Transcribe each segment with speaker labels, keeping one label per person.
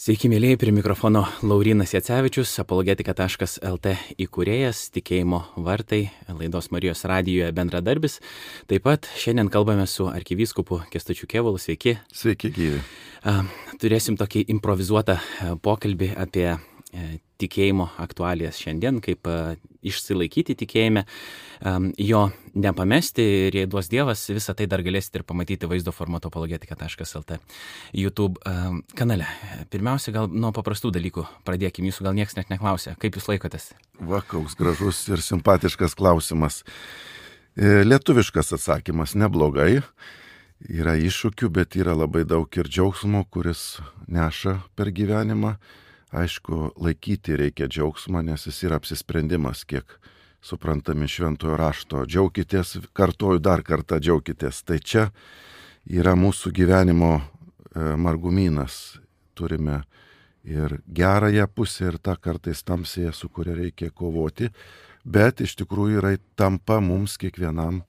Speaker 1: Sveiki, mėlyje, prie mikrofono Laurinas Jacevičius, apologetika.lt įkūrėjas, tikėjimo vartai, laidos Marijos radijoje bendradarbis. Taip pat šiandien kalbame su arkivyskupu Kestučiu Kevalu. Sveiki.
Speaker 2: Sveiki, gyvi.
Speaker 1: Turėsim tokį improvizuotą pokalbį apie E, tikėjimo aktualijas šiandien, kaip e, išsilaikyti tikėjime, jo nepamesti ir jei duos Dievas, visą tai dar galėsite ir pamatyti vaizdo formato apologetika.lt YouTube kanale. Pirmiausia, gal nuo paprastų dalykų pradėkime, jūsų gal niekas net neklausė, kaip jūs laikotės?
Speaker 2: Va, koks gražus ir simpatiškas klausimas. E, lietuviškas atsakymas neblogai. Yra iššūkių, bet yra labai daug ir džiaugsmo, kuris neša per gyvenimą Aišku, laikyti reikia džiaugsmą, nes jis yra apsisprendimas, kiek suprantami šventojo rašto. Džiaukitės, kartuoju dar kartą džiaukitės. Tai čia yra mūsų gyvenimo e, margumynas. Turime ir gerąją pusę, ir tą kartais tamsėje, su kuria reikia kovoti, bet iš tikrųjų yra tampa mums kiekvienam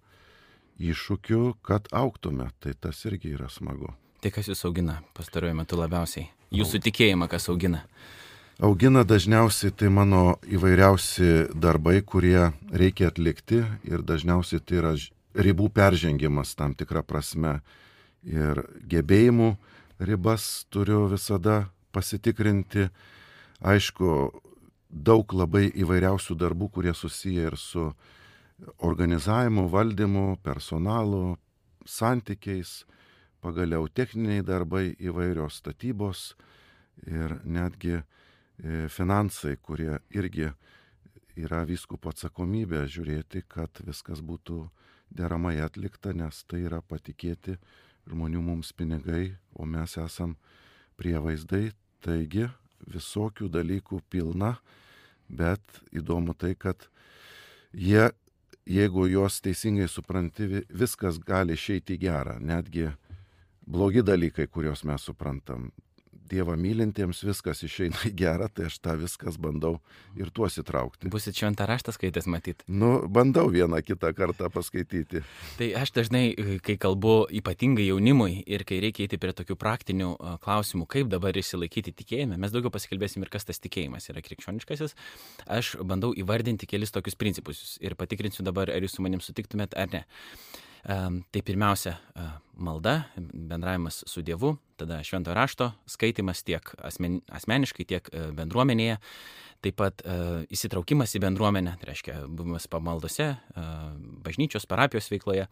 Speaker 2: iššūkiu, kad auktume. Tai tas irgi yra smagu.
Speaker 1: Tai kas jūs augina pastaruoju metu labiausiai? Jūsų tikėjimą kas augina?
Speaker 2: Augina dažniausiai tai mano įvairiausi darbai, kurie reikia atlikti ir dažniausiai tai yra ribų peržengimas tam tikrą prasme. Ir gebėjimų ribas turiu visada pasitikrinti. Aišku, daug labai įvairiausių darbų, kurie susiję ir su organizavimu, valdymu, personalu, santykiais, pagaliau techniniai darbai, įvairios statybos ir netgi e, finansai, kurie irgi yra vyskupo atsakomybė žiūrėti, kad viskas būtų deramai atlikta, nes tai yra patikėti žmonių mums pinigai, o mes esam prievaizdai, taigi visokių dalykų pilna, bet įdomu tai, kad jie, jeigu juos teisingai supranti, viskas gali išeiti gerą, netgi blogi dalykai, kuriuos mes suprantam. Dievą mylintiems viskas išeina į gerą, tai aš tą viskas bandau ir tuos įtraukti.
Speaker 1: Busit šventą raštą skaitęs matyti?
Speaker 2: Nu, bandau vieną kitą kartą paskaityti.
Speaker 1: Tai aš dažnai, kai kalbu ypatingai jaunimui ir kai reikia eiti prie tokių praktinių klausimų, kaip dabar išsilaikyti tikėjime, mes daugiau pasikalbėsim ir kas tas tikėjimas yra krikščioniškasis, aš bandau įvardinti kelis tokius principus ir patikrinsiu dabar, ar jūs su manim sutiktumėt ar ne. Tai pirmiausia, malda, bendravimas su Dievu, tada šventojo rašto skaitimas tiek asmen, asmeniškai, tiek e, bendruomenėje, taip pat e, įsitraukimas į bendruomenę, tai reiškia buvimas pamaldose, e, bažnyčios, parapijos veikloje.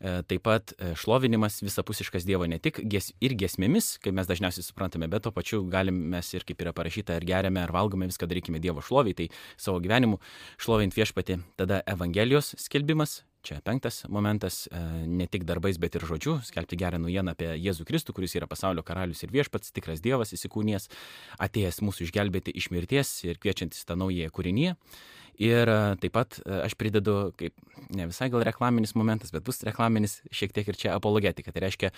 Speaker 1: Taip pat šlovinimas visapusiškas Dievo ne tik gies, ir giesmėmis, kaip mes dažniausiai suprantame, bet to pačiu galim mes ir kaip yra parašyta, ar geriame, ar valgome, viską darykime Dievo šloviai, tai savo gyvenimu šlovint viešpati. Tada Evangelijos skelbimas, Čia penktas momentas e, - ne tik darbais, bet ir žodžiu - skelbti gerą naujieną apie Jėzų Kristų, kuris yra pasaulio karalius ir viešpats, tikras Dievas įsikūnijas, atėjęs mūsų išgelbėti iš mirties ir kviečiantis tą naują kūrinį. Ir e, taip pat e, aš pridedu, kaip ne visai gal reklaminis momentas, bet bus reklaminis šiek tiek ir čia apologetika. Tai reiškia,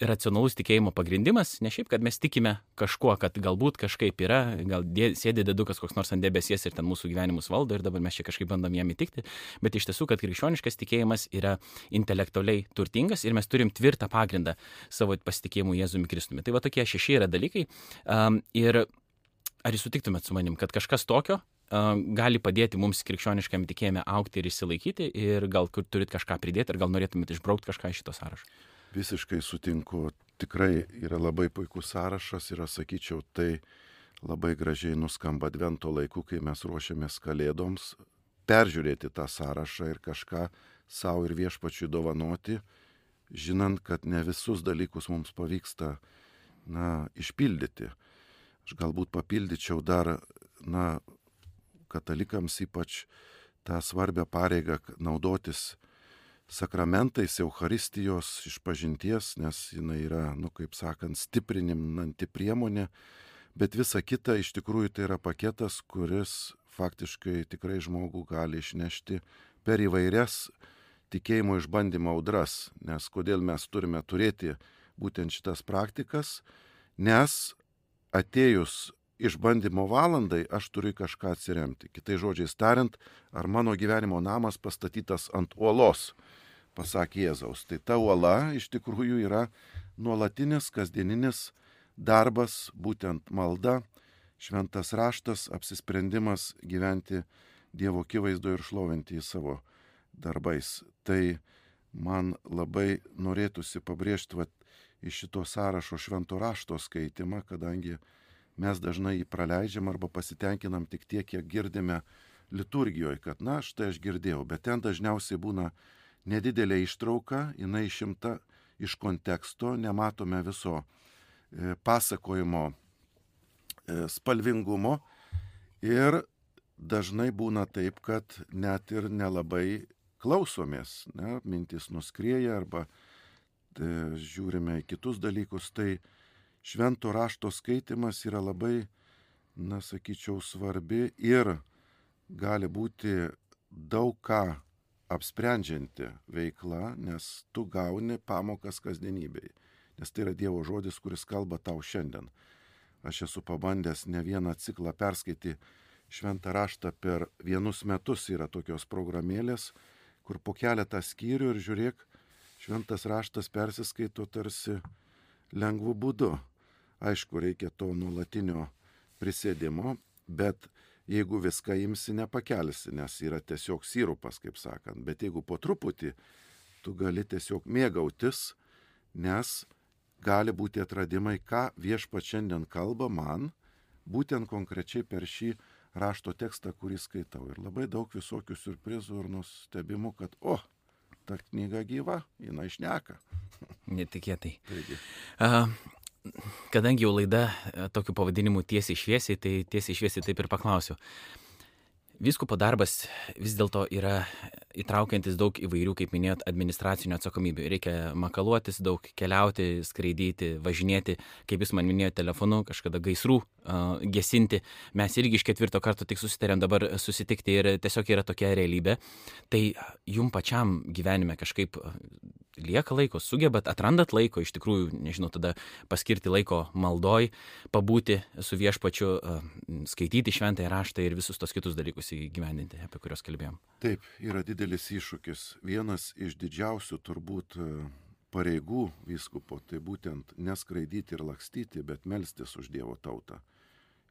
Speaker 1: racionalus tikėjimo pagrindimas, ne šiaip, kad mes tikime kažkuo, kad galbūt kažkaip yra, gal dė, sėdi dedukas koks nors ant debesies ir ten mūsų gyvenimus valdo ir dabar mes čia kažkaip bandom jam įtikti, bet iš tiesų, kad krikščioniškas tikėjimas yra intelektualiai turtingas ir mes turim tvirtą pagrindą savo pasitikėjimu Jėzumi Kristumi. Tai va tokie šeši yra dalykai. Um, ir ar jūs sutiktumėt su manim, kad kažkas tokio gali padėti mums krikščioniškam tikėjime aukti ir išsilaikyti ir gal kur turit kažką pridėti, ar gal norėtumėte išbraukti kažką iš šito sąrašo?
Speaker 2: Visiškai sutinku, tikrai yra labai puikus sąrašas ir aš sakyčiau, tai labai gražiai nuskamba advento laiku, kai mes ruošiamės kalėdoms, peržiūrėti tą sąrašą ir kažką savo ir viešpačiui dovanoti, žinant, kad ne visus dalykus mums pavyksta na, išpildyti. Aš galbūt papildyčiau dar, na, katalikams ypač tą svarbę pareigą naudotis sakramentais, Euharistijos išpažinties, nes jinai yra, nu kaip sakant, stiprininanti priemonė, bet visa kita iš tikrųjų tai yra paketas, kuris faktiškai tikrai žmogų gali išnešti per įvairias tikėjimo išbandymo audras, nes kodėl mes turime turėti būtent šitas praktikas, nes atėjus išbandymo valandai aš turiu kažką atsiremti. Kitai žodžiai tariant, ar mano gyvenimo namas pastatytas ant uolos, pasakė Jėzaus. Tai ta uola iš tikrųjų yra nuolatinis kasdieninis darbas, būtent malda, šventas raštas, apsisprendimas gyventi Dievo akivaizdoje ir šlovinti į savo darbais. Tai man labai norėtųsi pabrėžti vat, iš šito sąrašo švento rašto skaitimą, kadangi mes dažnai jį praleidžiam arba pasitenkinam tik tiek, kiek girdime liturgijoje, kad na, štai aš girdėjau, bet ten dažniausiai būna nedidelė ištrauka, jinai išimta iš konteksto, nematome viso e, pasakojimo e, spalvingumo. Ir dažnai būna taip, kad net ir nelabai klausomės, ne, mintis nuskrieja arba e, žiūrime į kitus dalykus, tai švento rašto skaitimas yra labai, na, sakyčiau, svarbi ir gali būti daug ką apsprendžianti veikla, nes tu gauni pamokas kasdienybei. Nes tai yra Dievo žodis, kuris kalba tau šiandien. Aš esu pabandęs ne vieną ciklą perskaityti šventą raštą per vienus metus yra tokios programėlės, kur po keletą skyrių ir žiūrėk, šventas raštas persiskaito tarsi lengvu būdu. Aišku, reikia to nuolatinio prisėdimo, bet jeigu viską imsi, nepakelsi, nes yra tiesiog sirupas, kaip sakant. Bet jeigu po truputį, tu gali tiesiog mėgautis, nes gali būti atradimai, ką viešpa šiandien kalba man, būtent konkrečiai per šį rašto tekstą, kurį skaitau. Ir labai daug visokių surprizų ir nustebimų, kad, o, ta knyga gyva, jinai išneka.
Speaker 1: Netikėtai.
Speaker 2: Taigi.
Speaker 1: Uh, kadangi jau laida e, tokiu pavadinimu tiesiai šviesiai, tai tiesiai šviesiai taip ir paklausiu. Viskupo darbas vis dėlto yra įtraukiantis daug įvairių, kaip minėjot, administracinių atsakomybių. Reikia makaluotis, daug keliauti, skraidyti, važinėti, kaip jūs man minėjote, telefonu, kažkada gaisrų gesinti. Mes irgi iš ketvirto karto tik susitarėm dabar susitikti ir tiesiog yra tokia realybė. Tai jum pačiam gyvenime kažkaip lieka laiko, sugebat, atrandat laiko, iš tikrųjų, nežinau, tada paskirti laiko maldoj, pabūti su viešpačiu, skaityti šventąją raštą ir visus tos kitus dalykus įgyvendinti, apie kuriuos kalbėjom.
Speaker 2: Taip, yra didelis iššūkis. Vienas iš didžiausių turbūt pareigų vyskupo, tai būtent neskraidyti ir lakstyti, bet melstis už Dievo tautą.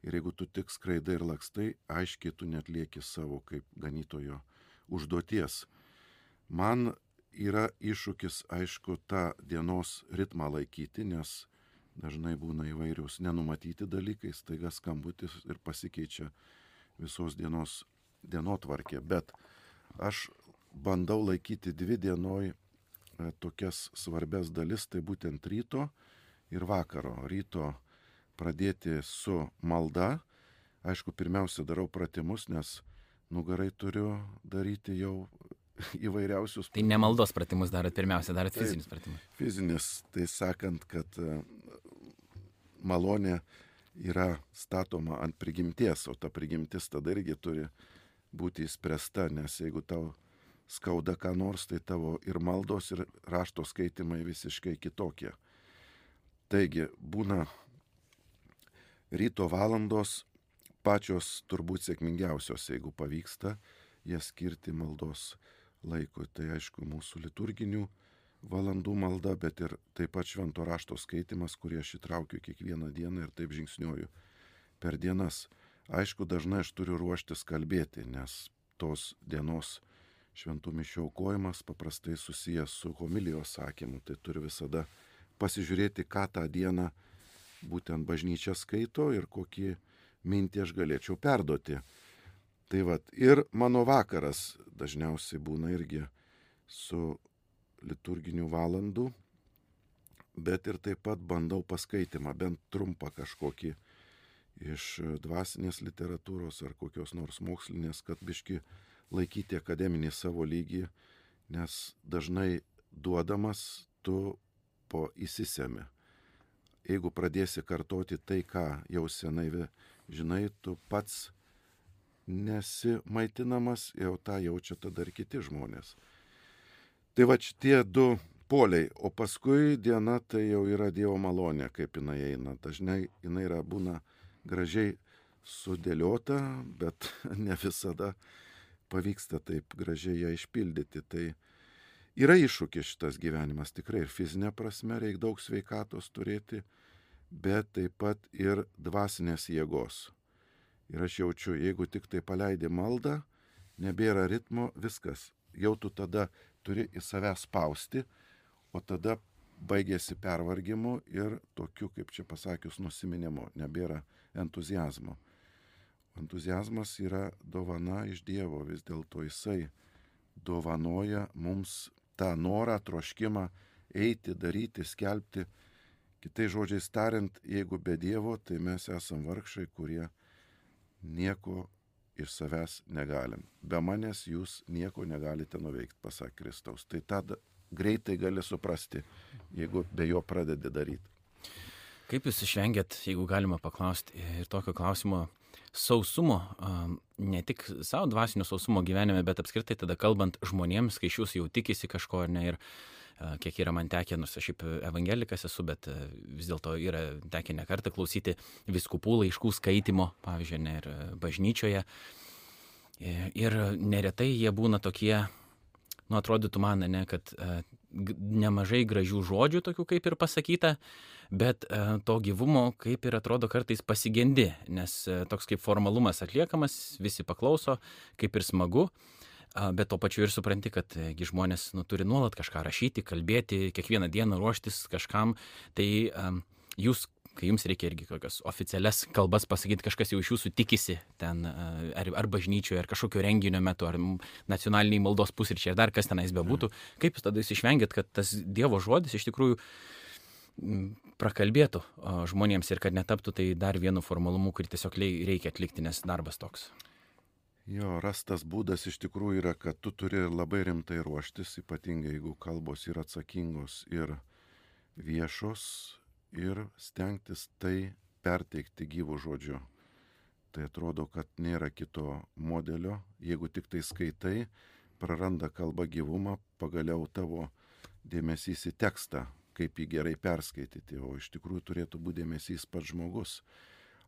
Speaker 2: Ir jeigu tu tik skraidai ir lakstai, aiškiai tu net lieki savo kaip ganytojo užduoties. Man yra iššūkis, aišku, tą dienos ritmą laikyti, nes dažnai būna įvairius nenumatyti dalykai, staiga skambutis ir pasikeičia visos dienos dienotvarkė. Bet aš bandau laikyti dvi dienoj e, tokias svarbes dalis, tai būtent ryto ir vakaro. Ryto pradėti su malda. Aišku, pirmiausia darau pratimus, nes nugarai turiu daryti jau įvairiausius.
Speaker 1: Tai ne maldos pratimus darot pirmiausia, darot fizinius pratimus.
Speaker 2: Fizinis, tai sakant, kad e, malonė yra statoma ant prigimties, o ta prigimtis tada irgi turi būti įspręsta, nes jeigu tau skauda ką nors, tai tavo ir maldos, ir rašto skaitimai visiškai kitokie. Taigi būna ryto valandos pačios turbūt sėkmingiausios, jeigu pavyksta jas skirti maldos laiko. Tai aišku, mūsų liturginių valandų malda, bet ir taip pat švento rašto skaitimas, kurį aš įtraukiu kiekvieną dieną ir taip žingsniuoju per dienas. Aišku, dažnai aš turiu ruoštis kalbėti, nes tos dienos šventų mišių aukojimas paprastai susijęs su homilijos sakymu. Tai turiu visada pasižiūrėti, ką tą dieną būtent bažnyčia skaito ir kokį mintį aš galėčiau perduoti. Tai vad, ir mano vakaras dažniausiai būna irgi su liturginių valandų, bet ir taip pat bandau paskaitimą, bent trumpą kažkokį iš dvasinės literatūros ar kokios nors mokslinės, kad biški laikyti akademinį savo lygį, nes dažnai duodamas tu po įsisemi. Jeigu pradėsi kartoti tai, ką jau senai žinai, tu pats nesi maitinamas, jau tą jaučia tada ir kiti žmonės. Tai va šitie du poliai, o paskui diena tai jau yra Dievo malonė, kaip jinai eina. Dažnai jinai yra būna gražiai sudėliota, bet ne visada pavyksta taip gražiai ją išpildyti. Tai yra iššūkis šitas gyvenimas tikrai ir fizinė prasme, reikia daug sveikatos turėti, bet taip pat ir dvasinės jėgos. Ir aš jaučiu, jeigu tik tai paleidi maldą, nebėra ritmo, viskas. Jau tu tada turi į save spausti, o tada baigėsi pervargimu ir tokiu, kaip čia pasakius, nusiminimu, nebėra entuzijazmo. Entuzijazmas yra dovana iš Dievo, vis dėlto jisai dovanoja mums tą norą, troškimą eiti, daryti, skelbti. Kitai žodžiais tariant, jeigu be Dievo, tai mes esam vargšai, kurie nieko iš savęs negalim. Be manęs jūs nieko negalite nuveikti, pasakė Kristaus. Tai tada greitai gali suprasti, jeigu be jo pradedi daryti.
Speaker 1: Kaip jūs išvengėt, jeigu galima paklausti, ir tokio klausimo sausumo, ne tik savo dvasinio sausumo gyvenime, bet apskritai tada kalbant žmonėms, kai iš jūsų jau tikisi kažko ar ne. Ir kiek yra man tekę, nors aš šiaip evangelikas esu, bet vis dėlto yra tekę nekartą klausyti viskupų laiškų skaitimo, pavyzdžiui, ne ir bažnyčioje. Ir neretai jie būna tokie, nu atrodytų man, ne, kad nemažai gražių žodžių, tokių kaip ir pasakyta, bet to gyvumo kaip ir atrodo kartais pasigendi, nes toks kaip formalumas atliekamas, visi paklauso, kaip ir smagu, bet tuo pačiu ir supranti, kad e, žmonės nu, turi nuolat kažką rašyti, kalbėti, kiekvieną dieną ruoštis kažkam, tai jūs kai jums reikia irgi kokias oficialias kalbas pasakyti, kažkas jau iš jūsų tikisi ten, ar, ar bažnyčioje, ar kažkokio renginio metu, ar nacionaliniai maldos pusryčiai, ar dar kas tenais bebūtų, kaip jūs tada išvengėt, kad tas Dievo žodis iš tikrųjų prakalbėtų žmonėms ir kad netaptų tai dar vienu formalumu, kurį tiesiog reikia atlikti, nes darbas toks.
Speaker 2: Jo, rastas būdas iš tikrųjų yra, kad tu turi labai rimtai ruoštis, ypatingai jeigu kalbos yra atsakingos ir viešos ir stengtis tai perteikti gyvų žodžiu. Tai atrodo, kad nėra kito modelio, jeigu tik tai skaitai, praranda kalba gyvumą, pagaliau tavo dėmesys į tekstą, kaip jį gerai perskaityti, o iš tikrųjų turėtų būti dėmesys pats žmogus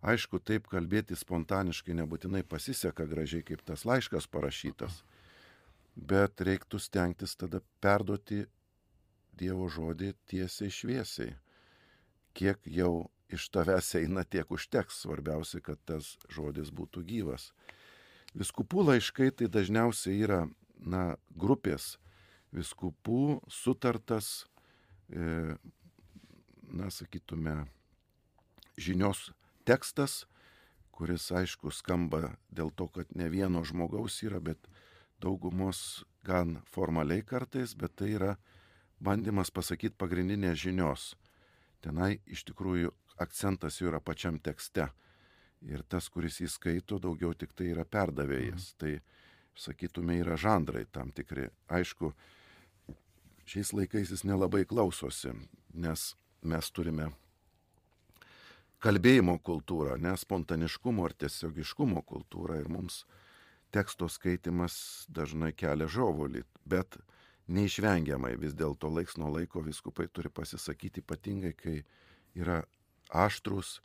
Speaker 2: Aišku, taip kalbėti spontaniškai nebūtinai pasiseka gražiai, kaip tas laiškas parašytas, bet reiktų stengtis tada perduoti Dievo žodį tiesiai šviesiai. Kiek jau iš tavęs eina, tiek užteks. Svarbiausia, kad tas žodis būtų gyvas. Viskupų laiškai tai dažniausiai yra, na, grupės viskupų sutartas, e, na, sakytume, žinios tekstas, kuris aišku skamba dėl to, kad ne vieno žmogaus yra, bet daugumos gan formaliai kartais, bet tai yra bandymas pasakyti pagrindinės žinios. Tenai iš tikrųjų akcentas jau yra pačiam tekste. Ir tas, kuris jį skaito, daugiau tik tai yra perdavėjas. Mhm. Tai, sakytume, yra žandrai tam tikri. Aišku, šiais laikais jis nelabai klausosi, nes mes turime kalbėjimo kultūrą, ne spontaniškumo ar tiesiogiškumo kultūrą ir mums teksto skaitimas dažnai kelia žovulį, bet neišvengiamai vis dėlto laiks nuo laiko viskupai turi pasisakyti ypatingai, kai yra aštrus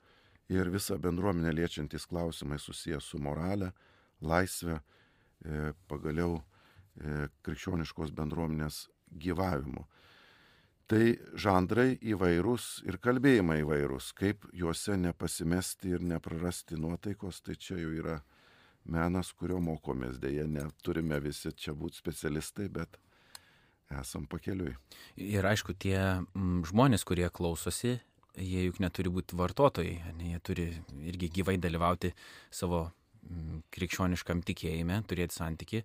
Speaker 2: ir visą bendruomenę liečiantis klausimai susijęs su morale, laisvė, e, pagaliau e, krikščioniškos bendruomenės gyvavimu. Tai žandrai įvairūs ir kalbėjimai įvairūs, kaip juose nepasimesti ir neprarasti nuotaikos, tai čia jau yra menas, kurio mokomės, dėja, neturime visi čia būti specialistai, bet esam pakeliui.
Speaker 1: Ir aišku, tie mm, žmonės, kurie klausosi, jie juk neturi būti vartotojai, ne, jie turi irgi gyvai dalyvauti savo mm, krikščioniškam tikėjime, turėti santyki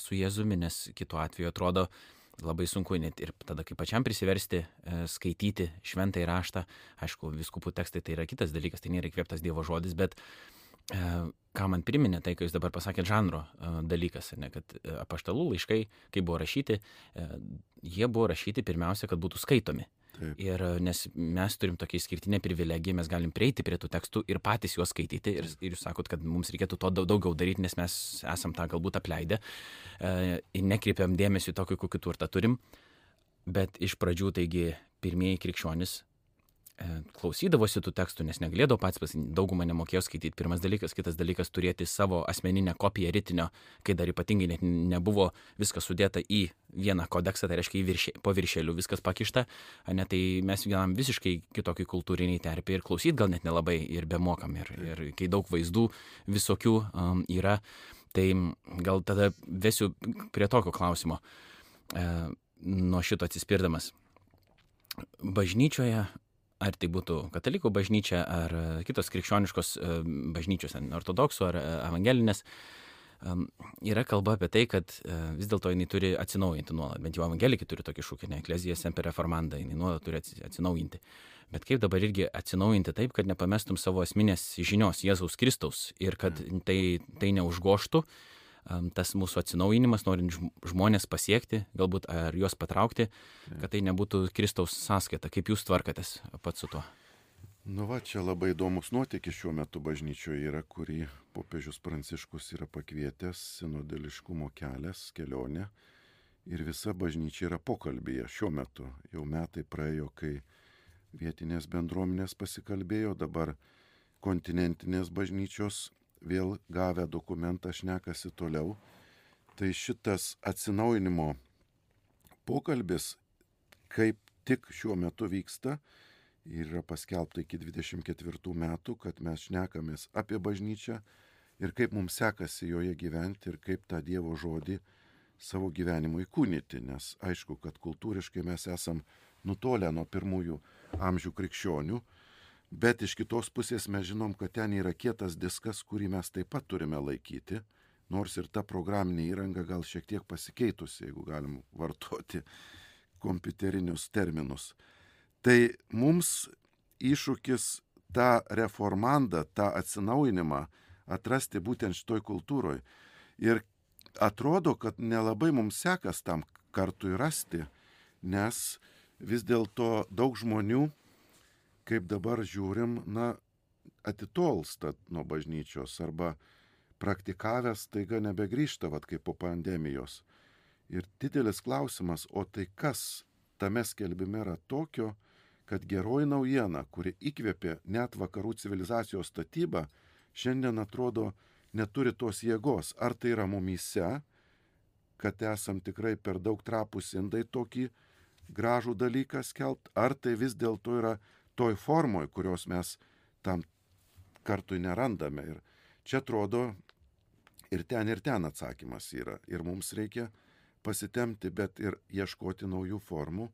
Speaker 1: su Jėzumi, nes kitu atveju atrodo, labai sunku net ir tada, kai pačiam prisiversti e, skaityti šventą įraštą, aišku, viskupų tekstai tai yra kitas dalykas, tai nėra įkvėptas Dievo žodis, bet ką man priminė tai, ką jūs dabar pasakėte, žanro e, dalykas, ne, kad e, apaštalų laiškai, kai buvo rašyti, e, jie buvo rašyti pirmiausia, kad būtų skaitomi. Taip. Ir nes mes turim tokia išskirtinė privilegija, mes galim prieiti prie tų tekstų ir patys juos skaityti. Ir, ir jūs sakot, kad mums reikėtų to daugiau daryti, nes mes esam tą galbūt apleidę e, ir nekreipiam dėmesį tokį, kokį turtą turim. Bet iš pradžių, taigi, pirmieji krikščionys E, klausydavosi tų tekstų, nes negalėdavo pats, pas daugumą nemokėjo skaityti. Pirmas dalykas, kitas dalykas - turėti savo asmeninę kopiją rytinio, kai dar ypatingai net nebuvo viskas sudėta į vieną kodeksą, tai reiškia viršė, po viršelių viskas pakišta, ne, tai mes gyvenam visiškai kitokį kultūrinį terpį ir klausyti gal net nelabai ir bemokam. Ir, ir kai daug vaizdų visokių um, yra, tai gal tada vesiu prie tokio klausimo, e, nuo šito atsispirdamas. Bažnyčioje ar tai būtų katalikų bažnyčia, ar e, kitos krikščioniškos e, bažnyčios, ortodoksų ar e, evangelinės, yra kalba apie tai, kad vis dėlto jinai turi atsinaujinti nuolat. Bent jau evangelikai turi tokį šūkį, ne eklezija semper reformanda, jinai nuolat turi atsinaujinti. Bet kaip dabar irgi atsinaujinti taip, kad nepamestum savo esminės žinios Jėzaus Kristaus ir kad tai, tai neužgoštų uh, tas mūsų atsinaujinimas, norint žmonės pasiekti, galbūt ar juos patraukti, kad tai nebūtų Kristaus sąskaita. Kaip jūs tvarkatės pats su tuo?
Speaker 2: Nu va, čia labai įdomus nuotykis šiuo metu bažnyčioje yra, kurį popiežius Pranciškus yra pakvietęs sinodališkumo kelias, kelionė. Ir visa bažnyčia yra pokalbėje šiuo metu. Jau metai praėjo, kai vietinės bendruomenės pasikalbėjo, dabar kontinentinės bažnyčios vėl gavę dokumentą šnekasi toliau. Tai šitas atsinaujinimo pokalbis, kaip tik šiuo metu vyksta, yra paskelbta iki 24 metų, kad mes šnekamės apie bažnyčią ir kaip mums sekasi joje gyventi ir kaip tą Dievo žodį savo gyvenimu įkūnyti, nes aišku, kad kultūriškai mes esam nutolę nuo pirmųjų amžių krikščionių, Bet iš kitos pusės mes žinom, kad ten yra kietas diskas, kurį mes taip pat turime laikyti, nors ir ta programinė įranga gal šiek tiek pasikeitusi, jeigu galim vartoti kompiuterinius terminus. Tai mums iššūkis tą reformandą, tą atsinaujinimą atrasti būtent šitoj kultūroje. Ir atrodo, kad nelabai mums sekas tam kartui rasti, nes vis dėlto daug žmonių kaip dabar žiūrim, na, atitolsta nuo bažnyčios arba praktikavęs taiga nebegrįžta, vad kaip po pandemijos. Ir didelis klausimas, o tai kas tame skelbime yra tokio, kad geroji naujiena, kuri įkvėpė net vakarų civilizacijos statybą, šiandien atrodo neturi tos jėgos. Ar tai yra mumyse, kad esam tikrai per daug trapus indai tokį gražų dalyką skelbt, ar tai vis dėlto yra toj formoj, kurios mes tam kartui nerandame. Ir čia atrodo ir ten, ir ten atsakymas yra. Ir mums reikia pasitemti, bet ir ieškoti naujų formų,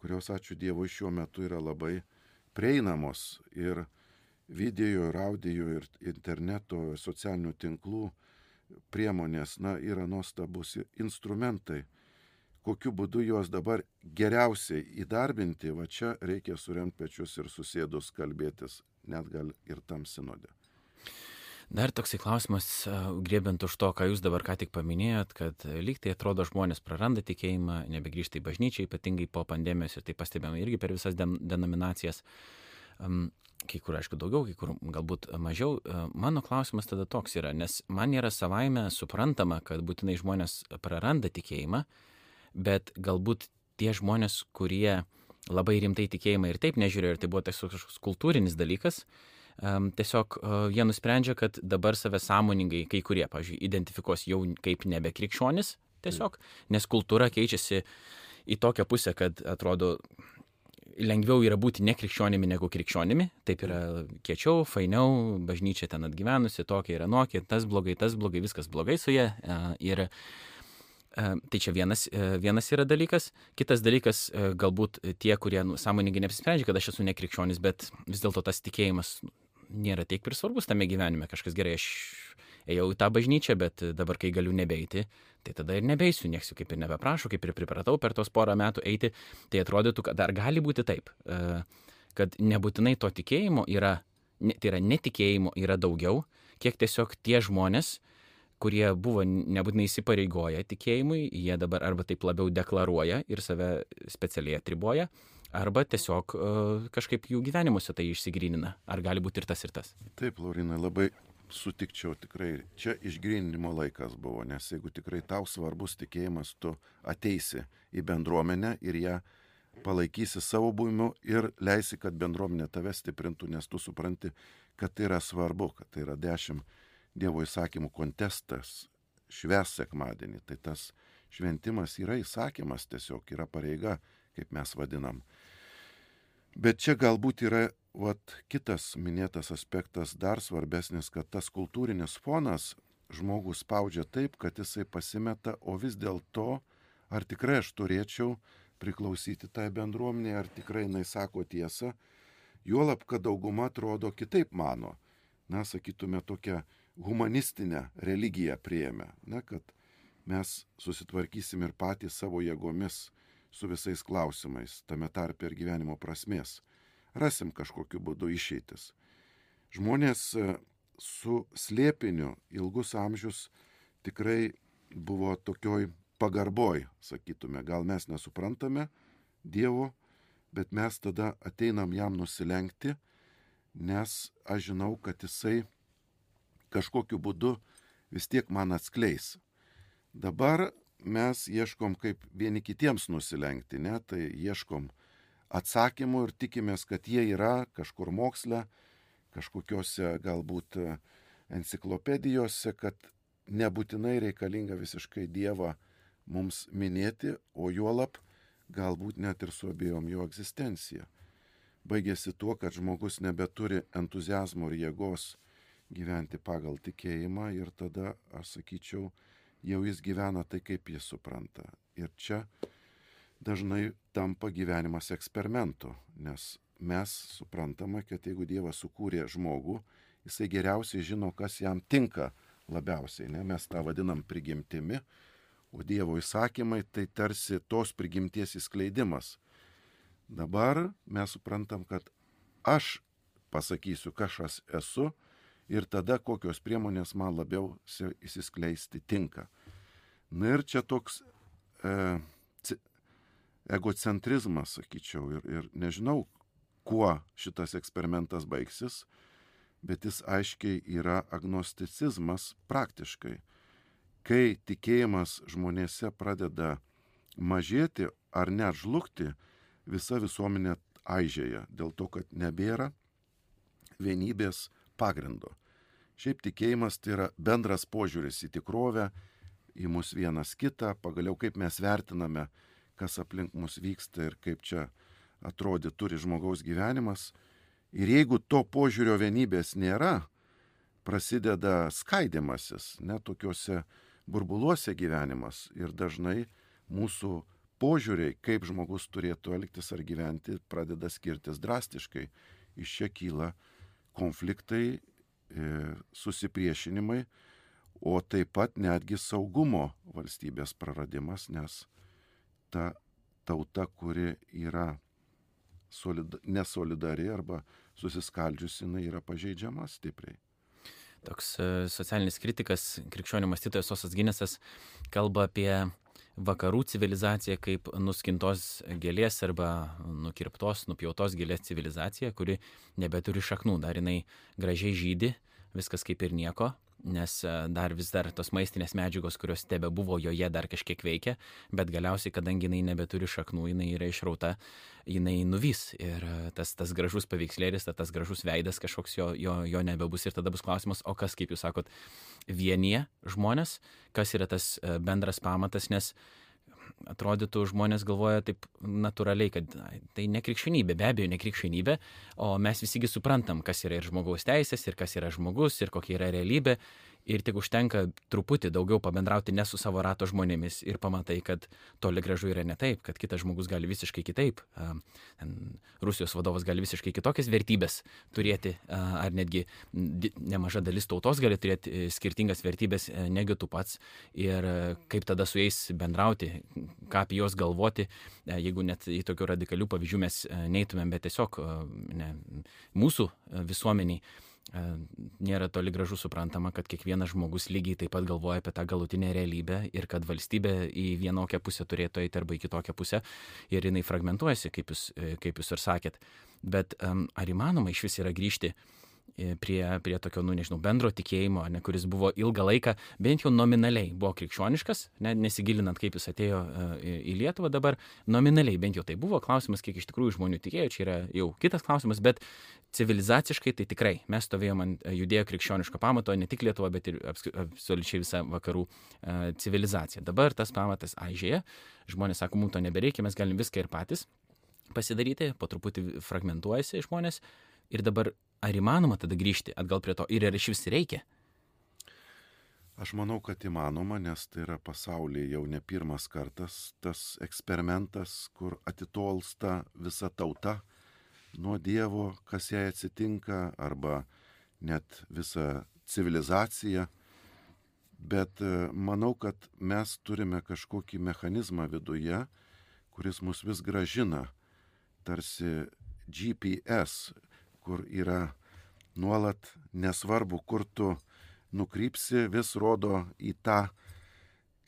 Speaker 2: kurios, ačiū Dievui, šiuo metu yra labai prieinamos. Ir video, ir audio, ir interneto, socialinių tinklų priemonės, na, yra nuostabus instrumentai kokiu būdu juos dabar geriausiai įdarbinti, va čia reikia suremti pečius ir susėdus kalbėtis, net gal ir tam sinode.
Speaker 1: Dar toksai klausimas, grėbint už to, ką jūs dabar ką tik paminėjot, kad lyg tai atrodo žmonės praranda tikėjimą, nebegrįžta į bažnyčią, ypatingai po pandemijos ir tai pastebėjome irgi per visas denominacijas. Kai kur, aišku, daugiau, kai kur galbūt mažiau. Mano klausimas tada toks yra, nes man yra savaime suprantama, kad būtinai žmonės praranda tikėjimą, bet galbūt tie žmonės, kurie labai rimtai tikėjimą ir taip nežiūrėjo, ir tai buvo tiesiog kažkoks kultūrinis dalykas, um, tiesiog uh, jie nusprendžia, kad dabar save sąmoningai, kai kurie, pažiūrėjau, identifikuos jau kaip nebe krikščionis, tiesiog, nes kultūra keičiasi į tokią pusę, kad atrodo lengviau yra būti nekrikščionimi negu krikščionimi, taip yra kiečiau, fainiau, bažnyčia ten atgyvenusi, tokia yra nokia, tas blogai, tas blogai, viskas blogai su jie. Uh, ir E, tai čia vienas, e, vienas yra dalykas. Kitas dalykas, e, galbūt tie, kurie nu, sąmoningai neapsisprendžia, kad aš esu nekrikščionis, bet vis dėlto tas tikėjimas nėra tiek ir svarbus tame gyvenime. Kažkas gerai, aš ėjau į tą bažnyčią, bet dabar, kai galiu nebeiti, tai tada ir nebeisiu, nieks jų kaip ir nebeprašo, kaip ir pripratau per tos porą metų eiti, tai atrodytų, kad dar gali būti taip, kad nebūtinai to tikėjimo yra, tai yra netikėjimo yra daugiau, kiek tiesiog tie žmonės, kurie buvo nebūtinai įsipareigoję tikėjimui, jie dabar arba taip labiau deklaruoja ir save specialiai atriboja, arba tiesiog uh, kažkaip jų gyvenimuose tai išsigrynina. Ar gali būti ir tas, ir tas?
Speaker 2: Taip, Laurinai, labai sutikčiau tikrai. Čia išgryninimo laikas buvo, nes jeigu tikrai tau svarbus tikėjimas, tu ateisi į bendruomenę ir ją palaikysi savo buvimu ir leisi, kad bendruomenė tave stiprintų, nes tu supranti, kad tai yra svarbu, kad tai yra dešimt Dievo įsakymų kontestas, šves sekmadienį. Tai tas šventimas yra įsakymas, tiesiog yra pareiga, kaip mes vadinam. Bet čia galbūt yra vat, kitas minėtas aspektas dar svarbesnis, kad tas kultūrinis fonas žmogus spaudžia taip, kad jisai pasimeta, o vis dėlto, ar tikrai aš turėčiau priklausyti tai bendruomenė, ar tikrai jinai sako tiesą, juolab, kad dauguma atrodo kitaip mano. Na, sakytume, tokią humanistinę religiją prieėmę, na, kad mes susitvarkysim ir patys savo jėgomis su visais klausimais, tame tarpe ir gyvenimo prasmės. Rasim kažkokiu būdu išeitis. Žmonės e, su slėpiniu ilgus amžius tikrai buvo tokioj pagarboj, sakytume, gal mes nesuprantame Dievo, bet mes tada ateinam jam nusilenkti, nes aš žinau, kad jisai kažkokiu būdu vis tiek man atskleis. Dabar mes ieškom kaip vieni kitiems nusilenkti, ne, tai ieškom atsakymų ir tikimės, kad jie yra kažkur moksle, kažkokiose galbūt enciklopedijose, kad nebūtinai reikalinga visiškai Dievą mums minėti, o juolap galbūt net ir suabėjom jo egzistenciją. Baigėsi tuo, kad žmogus nebeturi entuzijazmo ir jėgos gyventi pagal tikėjimą ir tada, aš sakyčiau, jau jis gyvena tai, kaip jis supranta. Ir čia dažnai tampa gyvenimas eksperimentu, nes mes suprantame, kad jeigu Dievas sukūrė žmogų, jisai geriausiai žino, kas jam tinka labiausiai. Ne? Mes tą vadinam prigimtimi, O Dievo įsakymai tai tarsi tos prigimties įskleidimas. Dabar mes suprantam, kad aš pasakysiu, kas aš esu ir tada kokios priemonės man labiau įsiskleisti tinka. Na ir čia toks e, egocentrizmas, sakyčiau, ir, ir nežinau, kuo šitas eksperimentas baigsis, bet jis aiškiai yra agnosticizmas praktiškai kai tikėjimas žmonėse pradeda mažėti ar net žlugti, visa visuomenė aižėja dėl to, kad nebėra vienybės pagrindo. Šiaip tikėjimas tai yra bendras požiūris į tikrovę, į mus vienas kitą, pagaliau kaip mes vertiname, kas aplink mus vyksta ir kaip čia atrodė turi žmogaus gyvenimas. Ir jeigu to požiūrio vienybės nėra, prasideda skaidimasis, net tokiuose burbuluose gyvenimas ir dažnai mūsų požiūriai, kaip žmogus turėtų elgtis ar gyventi, pradeda skirtis drastiškai. Iš čia kyla konfliktai, susipriešinimai, o taip pat netgi saugumo valstybės praradimas, nes ta tauta, kuri yra solida, nesolidari arba susiskaldžiusi, jinai yra pažeidžiama stipriai.
Speaker 1: Toks e, socialinis kritikas, krikščionių mąstytojas Osas Ginesas kalba apie vakarų civilizacija kaip nuskintos gėlės arba nukirptos, nupjautos gėlės civilizacija, kuri nebeturi šaknų, dar jinai gražiai žydi, viskas kaip ir nieko, nes e, dar vis dar tos maistinės medžiagos, kurios tebe buvo joje, dar kažkiek veikia, bet galiausiai, kadangi jinai nebeturi šaknų, jinai yra išrauta, jinai nuvys ir e, tas, tas gražus paveikslėlis, tas gražus veidas kažkoks jo, jo, jo nebebus ir tada bus klausimas, o kas, kaip jūs sakot, vienyje žmonės, kas yra tas e, bendras pamatas, nes atrodytų žmonės galvoja taip natūraliai, kad tai ne krikščionybė, be abejo, ne krikščionybė, o mes visigi suprantam, kas yra ir žmogaus teisės, ir kas yra žmogus, ir kokia yra realybė ir tik užtenka truputį daugiau pabendrauti ne su savo rato žmonėmis ir pamatai, kad toli gražu yra ne taip, kad kitas žmogus gali visiškai kitaip, Rusijos vadovas gali visiškai kitokias vertybės turėti, ar netgi nemaža dalis tautos gali turėti e, skirtingas vertybės e, negi tu pats. Ir e, kaip tada su jais bendrauti, ką apie juos galvoti, jeigu net į tokių radikalių pavyzdžių mes neįtumėm, bet tiesiog ne, mūsų visuomeniai nėra toli gražu suprantama, kad kiekvienas žmogus lygiai taip pat galvoja apie tą galutinę realybę ir kad valstybė į vienokią pusę turėtų eiti arba į kitokią pusę ir jinai fragmentuojasi, kaip jūs, e, kaip jūs ir sakėt. Bet ar įmanoma iš vis yra grįžti e, prie, prie tokio, nu nežinau, bendro tikėjimo, ne, kuris buvo ilgą laiką, bent jau nominaliai buvo krikščioniškas, ne, nesigilinant, kaip jis atėjo uh, į Lietuvą dabar, nominaliai bent jau tai buvo klausimas, kiek iš tikrųjų žmonių tikėjo, čia yra jau kitas klausimas, bet civilizaciškai tai tikrai mes stovėjome ant judėjo krikščioniško pamato, ne tik Lietuva, bet ir absoliučiai visa vakarų civilizacija. Dabar tas pamatas aižėja, žmonės sako, mums to nebereikia, mes galim viską ir patys pasidaryti, po truputį fragmentuojasi žmonės ir dabar ar įmanoma tada grįžti atgal prie to ir ar iš vis reikia?
Speaker 2: Aš manau, kad įmanoma, nes tai yra pasaulyje jau ne pirmas kartas tas eksperimentas, kur atitolsta visa tauta nuo Dievo, kas jai atsitinka, arba net visa civilizacija. Bet e, manau, kad mes turime kažkokį mechanizmą viduje, kuris mus vis gražina, tarsi GPS, kur yra nuolat nesvarbu, kur tu nukrypsi, vis rodo į tą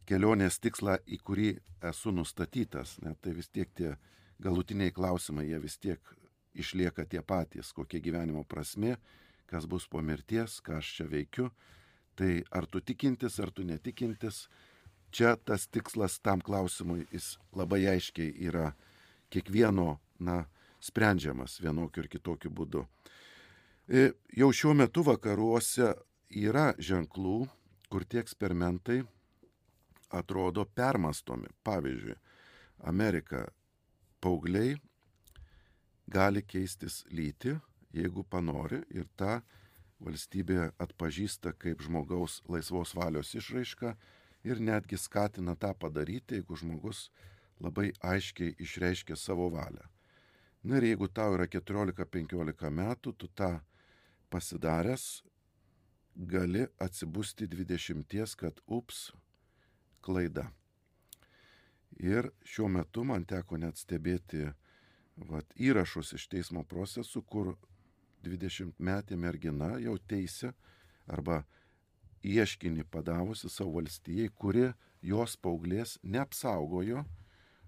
Speaker 2: kelionės tikslą, į kurį esu nustatytas. Ne, tai vis tiek tie galutiniai klausimai, jie vis tiek išlieka tie patys, kokia gyvenimo prasme, kas bus po mirties, ką aš čia veikiu. Tai ar tu tikintis, ar tu netikintis, čia tas tikslas tam klausimui jis labai aiškiai yra kiekvieno, na, sprendžiamas vienokiu ir kitokiu būdu. E, jau šiuo metu vakaruose yra ženklų, kur tie eksperimentai atrodo permastomi. Pavyzdžiui, Amerika paaugliai gali keistis lyti, jeigu panori ir tą valstybė atpažįsta kaip žmogaus laisvos valios išraišką ir netgi skatina tą padaryti, jeigu žmogus labai aiškiai išreiškia savo valią. Na ir jeigu tau yra 14-15 metų, tu tą pasidaręs gali atsibusti 20, kad ups, klaida. Ir šiuo metu man teko net stebėti vat, įrašus iš teismo procesų, kur 20 metė mergina jau teisė arba ieškinį padavusi savo valstijai, kuri jos paauglės neapsaugojo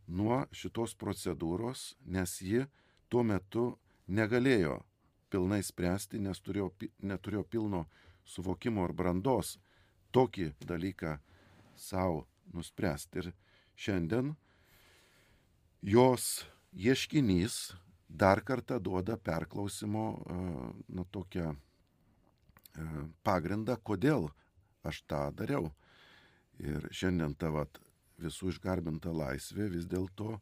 Speaker 2: nuo šitos procedūros, nes ji tuo metu negalėjo pilnai spręsti, nes turėjo, neturėjo pilno suvokimo ar brandos tokį dalyką savo nuspręsti. Ir šiandien jos ieškinys dar kartą duoda perklausimo na, tokią pagrindą, kodėl aš tą dariau. Ir šiandien ta vat, visų išgarbinta laisvė vis dėlto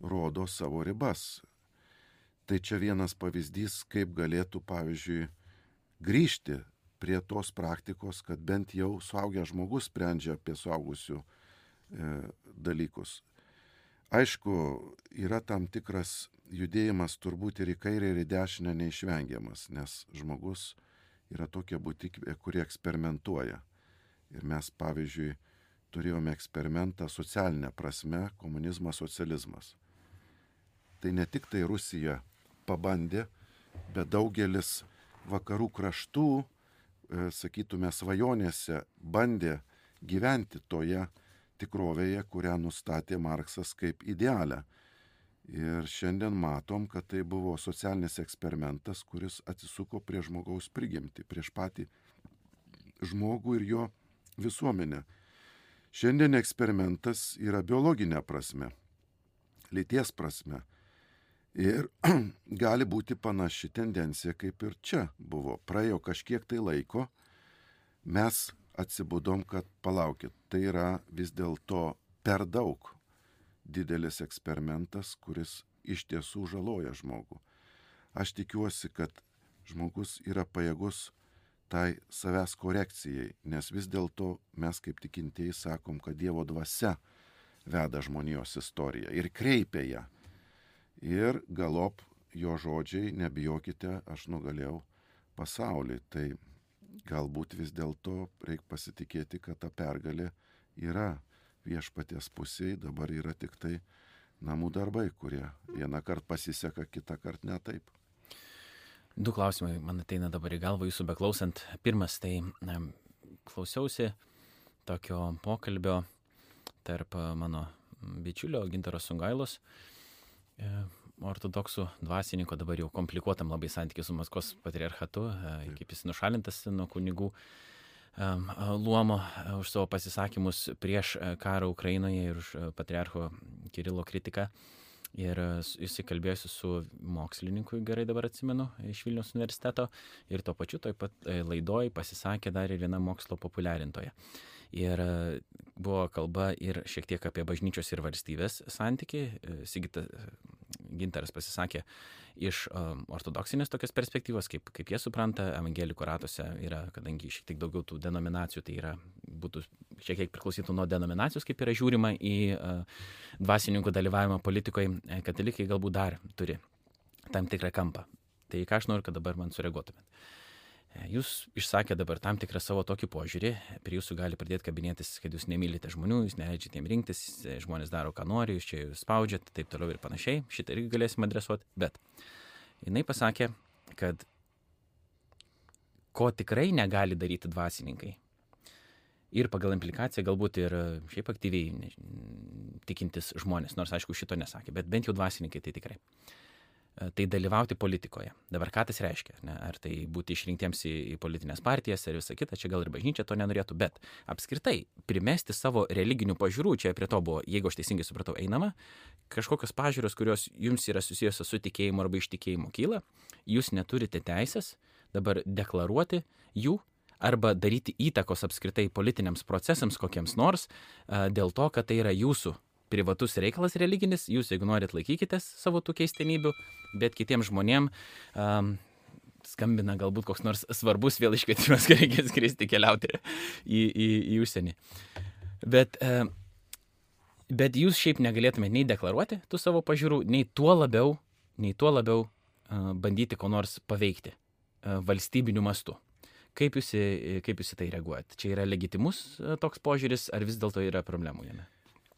Speaker 2: rodo savo ribas. Tai čia vienas pavyzdys, kaip galėtų, pavyzdžiui, grįžti prie tos praktikos, kad bent jau suaugęs žmogus sprendžia apie suaugusių e, dalykus. Aišku, yra tam tikras judėjimas turbūt ir į kairę, ir į dešinę neišvengiamas, nes žmogus yra tokia būtikė, kuri eksperimentuoja. Ir mes, pavyzdžiui, turėjome eksperimentą socialinę prasme - komunizmas, socializmas. Tai ne tik tai Rusija pabandė, bet daugelis vakarų kraštų, e, sakytume, svajonėse bandė gyventi toje tikrovėje, kurią nustatė Marksas kaip idealią. Ir šiandien matom, kad tai buvo socialinis eksperimentas, kuris atsisuko prie žmogaus prigimti, prieš patį žmogų ir jo visuomenę. Šiandien eksperimentas yra biologinė prasme, lyties prasme. Ir gali būti panaši tendencija kaip ir čia buvo. Praėjo kažkiek tai laiko, mes atsibudom, kad palaukit, tai yra vis dėlto per daug didelis eksperimentas, kuris iš tiesų žaloja žmogų. Aš tikiuosi, kad žmogus yra pajėgus tai savęs korekcijai, nes vis dėlto mes kaip tikintieji sakom, kad Dievo dvasia veda žmonijos istoriją ir kreipia ją ir galop jo žodžiai, nebijokite, aš nugalėjau pasaulį. Tai galbūt vis dėlto reikia pasitikėti, kad ta pergalė yra viešpaties pusėje, dabar yra tik tai namų darbai, kurie vieną kartą pasiseka, kitą kartą ne taip.
Speaker 1: Du klausimai man ateina dabar į galvą jūsų beklausant. Pirmas, tai ne, klausiausi tokio pokalbio tarp mano bičiulio Gintaro Sungailos. E, ortodoksų dvasininko dabar jau komplikuotam labai santykiu su Maskvos patriarchatu, kaip jis nušalintas nuo kunigų luomo už savo pasisakymus prieš karą Ukrainoje ir už patriarcho Kirilo kritiką. Ir jisai kalbėjosi su mokslininku, gerai dabar atsimenu, iš Vilnius universiteto. Ir tuo pačiu toj pat laidoj pasisakė dar ir viena mokslo populiarintoja. Ir buvo kalba ir šiek tiek apie bažnyčios ir valstybės santyki. Sigita Ginteras pasisakė iš ortodoksinės tokios perspektyvos, kaip, kaip jie supranta, evangelikų ratuose yra, kadangi šiek tiek daugiau tų denominacijų, tai yra, būtų šiek tiek priklausytų nuo denominacijos, kaip yra žiūrima į dvasininkų dalyvavimą politikoje, katalikai galbūt dar turi tam tikrą kampą. Tai ką aš noriu, kad dabar man sureaguotumėt. Jūs išsakė dabar tam tikrą savo tokį požiūrį, prie jūsų gali pradėti kabinėtis, kad jūs nemylite žmonių, jūs neleidžiate jiem rinktis, žmonės daro, ką nori, jūs čia spaudžiat, taip toliau ir panašiai. Šitą irgi galėsime adresuoti. Bet jinai pasakė, kad ko tikrai negali daryti dvasininkai. Ir pagal implikaciją galbūt ir šiaip aktyviai tikintis žmonės, nors aišku šito nesakė, bet bent jau dvasininkai tai tikrai. Uh, E, tai dalyvauti politikoje. Dabar ką tas reiškia? Ne? Ar tai būti išrinktiems į, į politinės partijas ir visą kitą, čia gal ir bažnyčia to nenorėtų, bet apskritai primesti savo religinių pažiūrų, čia prie to buvo, jeigu aš teisingai supratau, einama, kažkokios pažiūros, kurios jums yra susijusios su tikėjimu arba ištikėjimu kyla, jūs neturite teisės dabar deklaruoti jų arba daryti įtakos apskritai politiniams procesams kokiems nors e, dėl to, kad tai yra jūsų privatus reikalas religinis, jūs jeigu norit laikykitės savo tų keistenybių, bet kitiems žmonėms um, skambina galbūt koks nors svarbus vėl iškvietimas, kai reikės skristi keliauti į, į, į užsienį. Bet, bet jūs šiaip negalėtumėte nei deklaruoti tų savo pažiūrų, nei tuo labiau, nei tuo labiau bandyti ko nors paveikti valstybiniu mastu. Kaip jūs, kaip jūs į tai reaguojat? Čia yra legitimus toks požiūris, ar vis dėlto yra problemų jame?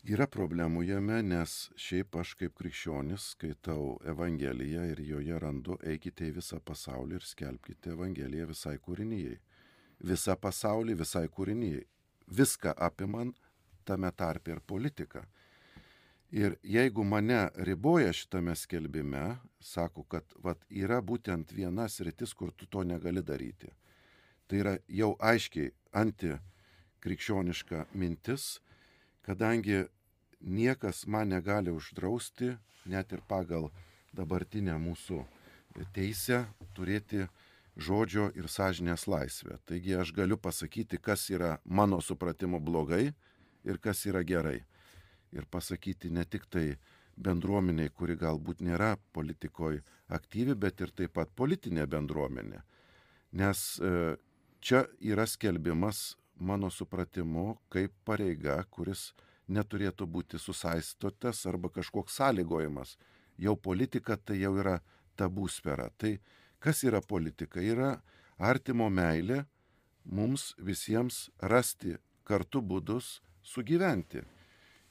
Speaker 2: Yra problemų jame, nes šiaip aš kaip krikščionis skaitau Evangeliją ir joje randu eikite į visą pasaulį ir skelbkite Evangeliją visai kūrinyjei. Visą pasaulį visai kūrinyjei. Viską apimant tame tarpe ir politiką. Ir jeigu mane riboja šitame skelbime, sako, kad vat, yra būtent viena sritis, kur tu to negali daryti. Tai yra jau aiškiai antikrikščioniška mintis, kadangi niekas man negali uždrausti, net ir pagal dabartinę mūsų teisę, turėti žodžio ir sąžinės laisvę. Taigi aš galiu pasakyti, kas yra mano supratimu blogai ir kas yra gerai. Ir pasakyti ne tik tai bendruomeniai, kuri galbūt nėra politikoje aktyvi, bet ir taip pat politinė bendruomenė. Nes e, čia yra skelbimas mano supratimu kaip pareiga, kuris neturėtų būti susaistotas arba kažkoks sąlygojimas. Jau politika tai jau yra tabų sfera. Tai kas yra politika? Yra artimo meilė mums visiems rasti kartu būdus sugyventi.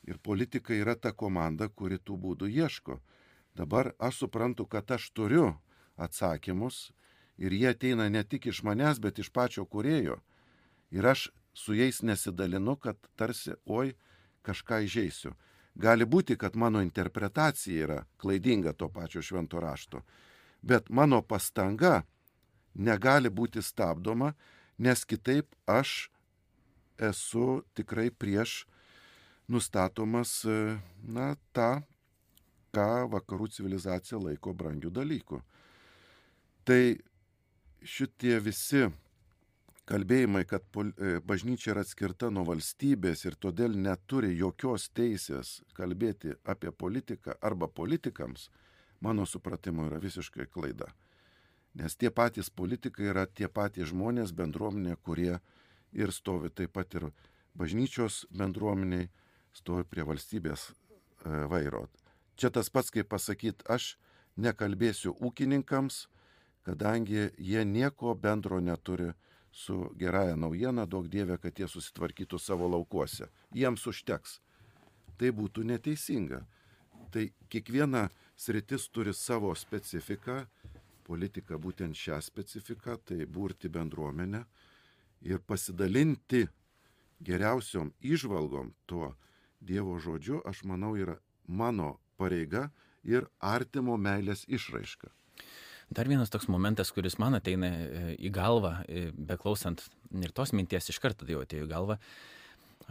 Speaker 2: Ir politika yra ta komanda, kuri tų būdų ieško. Dabar aš suprantu, kad aš turiu atsakymus ir jie ateina ne tik iš manęs, bet iš pačio kurėjo. Ir aš su jais nesidalinu, kad tarsi, oi, kažką įžeisiu. Gali būti, kad mano interpretacija yra klaidinga to pačio švento rašto, bet mano pastanga negali būti stabdoma, nes kitaip aš esu tikrai prieš nustatomas, na, tą, ką vakarų civilizacija laiko brangių dalykų. Tai šitie visi kalbėjimai, kad e, bažnyčia yra atskirta nuo valstybės ir todėl neturi jokios teisės kalbėti apie politiką arba politikams, mano supratimu yra visiškai klaida. Nes tie patys politikai yra tie patys žmonės bendruomenė, kurie ir stovi taip pat ir bažnyčios bendruomeniai, stovi prie valstybės e, vairo. Čia tas pats kaip pasakyti, aš nekalbėsiu ūkininkams, kadangi jie nieko bendro neturi su gerąją naujieną, daug dievė, kad jie susitvarkytų savo laukuose. Jiems užteks. Tai būtų neteisinga. Tai kiekviena sritis turi savo specifiką, politika būtent šią specifiką, tai būrti bendruomenę ir pasidalinti geriausiom išvalgom tuo Dievo žodžiu, aš manau, yra mano pareiga ir artimo meilės išraiška.
Speaker 1: Dar vienas toks momentas, kuris man ateina e, į galvą, e, beklausant ir tos minties iš karto jau atėjo į galvą,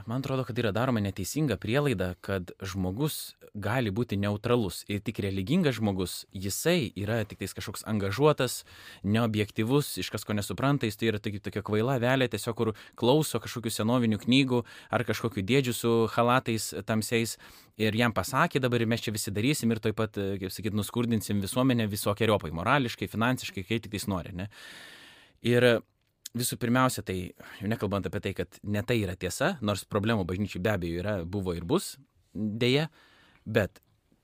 Speaker 1: Man atrodo, kad yra daroma neteisinga prielaida, kad žmogus gali būti neutralus ir tik religingas žmogus, jisai yra tik tais kažkoks angažuotas, neobjektivus, iš kas ko nesupranta, jis tai yra tokia, tokia kvaila velė, tiesiog kur klauso kažkokių senovinių knygų ar kažkokių dėdžių su halatais tamsiais ir jam pasakė dabar mes čia visi darysim ir taip pat, kaip sakyt, nuskurdinsim visuomenę visokiojopai, morališkai, finansiškai, kai tik tais nori. Ne? Ir visų pirmiausia, tai jau nekalbant apie tai, kad ne tai yra tiesa, nors problemų bažnyčiai be abejo yra, buvo ir bus, dėja, bet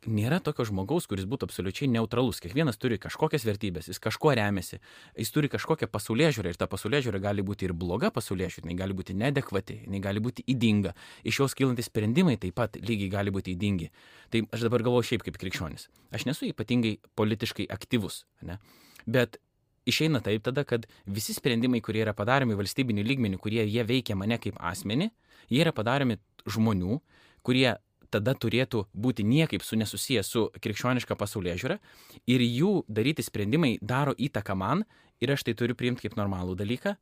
Speaker 1: nėra tokio žmogaus, kuris būtų absoliučiai neutralus. Kiekvienas turi kažkokias vertybės, jis kažkuo remiasi, jis turi kažkokią pasaulė žiūrę ir ta pasaulė žiūrė gali būti ir bloga pasaulė žiūrė, jinai gali būti nedekvati, jinai gali būti įdinga, iš jos kylantis sprendimai taip pat lygiai gali būti įdingi. Tai aš dabar galvoju šiaip kaip krikščionis. Aš nesu ypatingai politiškai aktyvus, ne? bet išeina taip tada, kad visi sprendimai, kurie yra padaromi valstybiniu lygmeniu, kurie jie veikia mane kaip asmenį, jie yra padaromi žmonių, kurie tada turėtų būti niekaip su nesusiję su krikščioniška pasaulyje žiūra ir jų daryti sprendimai daro įtaką man ir aš tai turiu priimti kaip normalų dalyką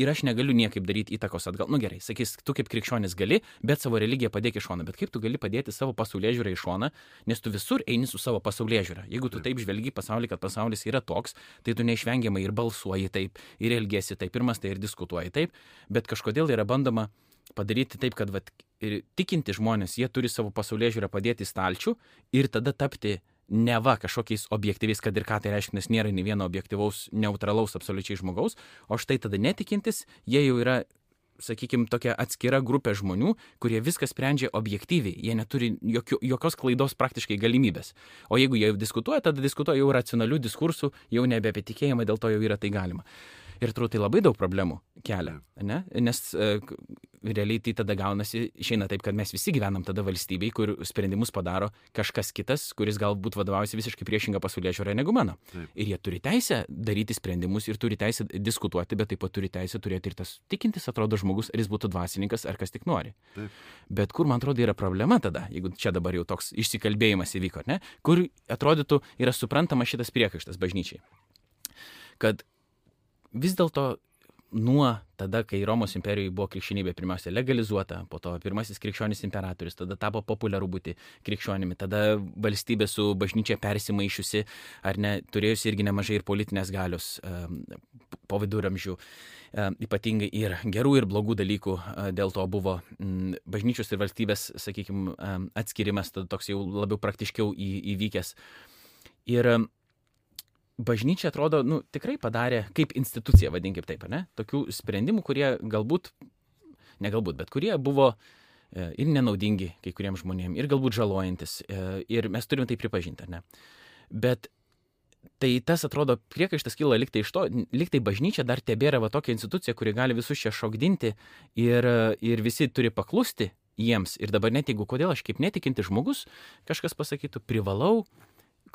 Speaker 1: ir aš negaliu niekaip daryti įtakos atgal. Nu gerai, sakys, tu kaip krikščionis gali, bet savo religiją padėk į šoną. Bet kaip tu gali padėti savo pasaulyje žiūrą į šoną, nes tu visur eini su savo pasaulyje žiūra. Jeigu tu taip žvelgi pasaulį, kad pasaulis yra toks, tai tu neišvengiamai ir balsuoji taip, ir elgesi taip, ir mastai, ir diskutuoji taip, bet kažkodėl yra bandoma padaryti taip, kad vat, ir tikinti žmonės, jie turi savo pasaulyje žiūrą padėti į stalčių ir tada tapti neva kažkokiais objektyviais, kad ir ką tai reiškia, nes nėra nei vieno objektyvaus, neutralaus absoliučiai žmogaus, o štai tada netikintis, jie jau yra sakykime, tokia atskira grupė žmonių, kurie viską sprendžia objektyviai, jie neturi jokio, jokios klaidos praktiškai galimybės. O jeigu jie diskutuoja, tada diskutuoja jau racionalių diskursų, jau nebe apie tikėjimą, dėl to jau yra tai galima. Ir turbūt tai labai daug problemų kelia, ne? nes e, realiai tai tada gaunasi, išeina taip, kad mes visi gyvenam tada valstybei, kur sprendimus padaro kažkas kitas, kuris galbūt vadovaujasi visiškai priešingą pasaulyje žiūrę negu mano. Taip. Ir jie turi teisę daryti sprendimus ir turi teisę diskutuoti, bet taip pat turi teisę turėti ir tas tikintis, atrodo, žmogus, ar jis būtų dvasininkas, ar kas tik nori. Taip. Bet kur, man atrodo, yra problema tada, jeigu čia dabar jau toks išsikalbėjimas įvyko, ne? kur atrodytų yra suprantama šitas priekaištas bažnyčiai. Kad vis dėlto nuo tada, kai Romos imperijoje buvo krikščionybė pirmiausia legalizuota, po to pirmasis krikščionis imperatorius, tada tapo populiaru būti krikščionimi, tada valstybė su bažnyčia persimaišiusi, ar ne, turėjusi irgi nemažai ir politinės galios po viduramžių. Ypatingai ir gerų, ir blogų dalykų dėl to buvo bažnyčios ir valstybės, sakykime, atskirimas, toks jau labiau praktiškiau įvykęs. Ir bažnyčia atrodo, nu, tikrai padarė kaip institucija, vadinkim taip, ne? Tokių sprendimų, kurie galbūt, ne galbūt, bet kurie buvo e, ir nenaudingi kai kuriems žmonėms, ir galbūt žalojantis, e, ir mes turime tai pripažinti, ar ne? Bet tai tas atrodo priekaištas kyla liktai iš to, liktai bažnyčia dar tebėra va tokia institucija, kuri gali visus čia šokdinti ir, ir visi turi paklusti jiems. Ir dabar net jeigu kodėl aš kaip netikinti žmogus, kažkas pasakytų, privalau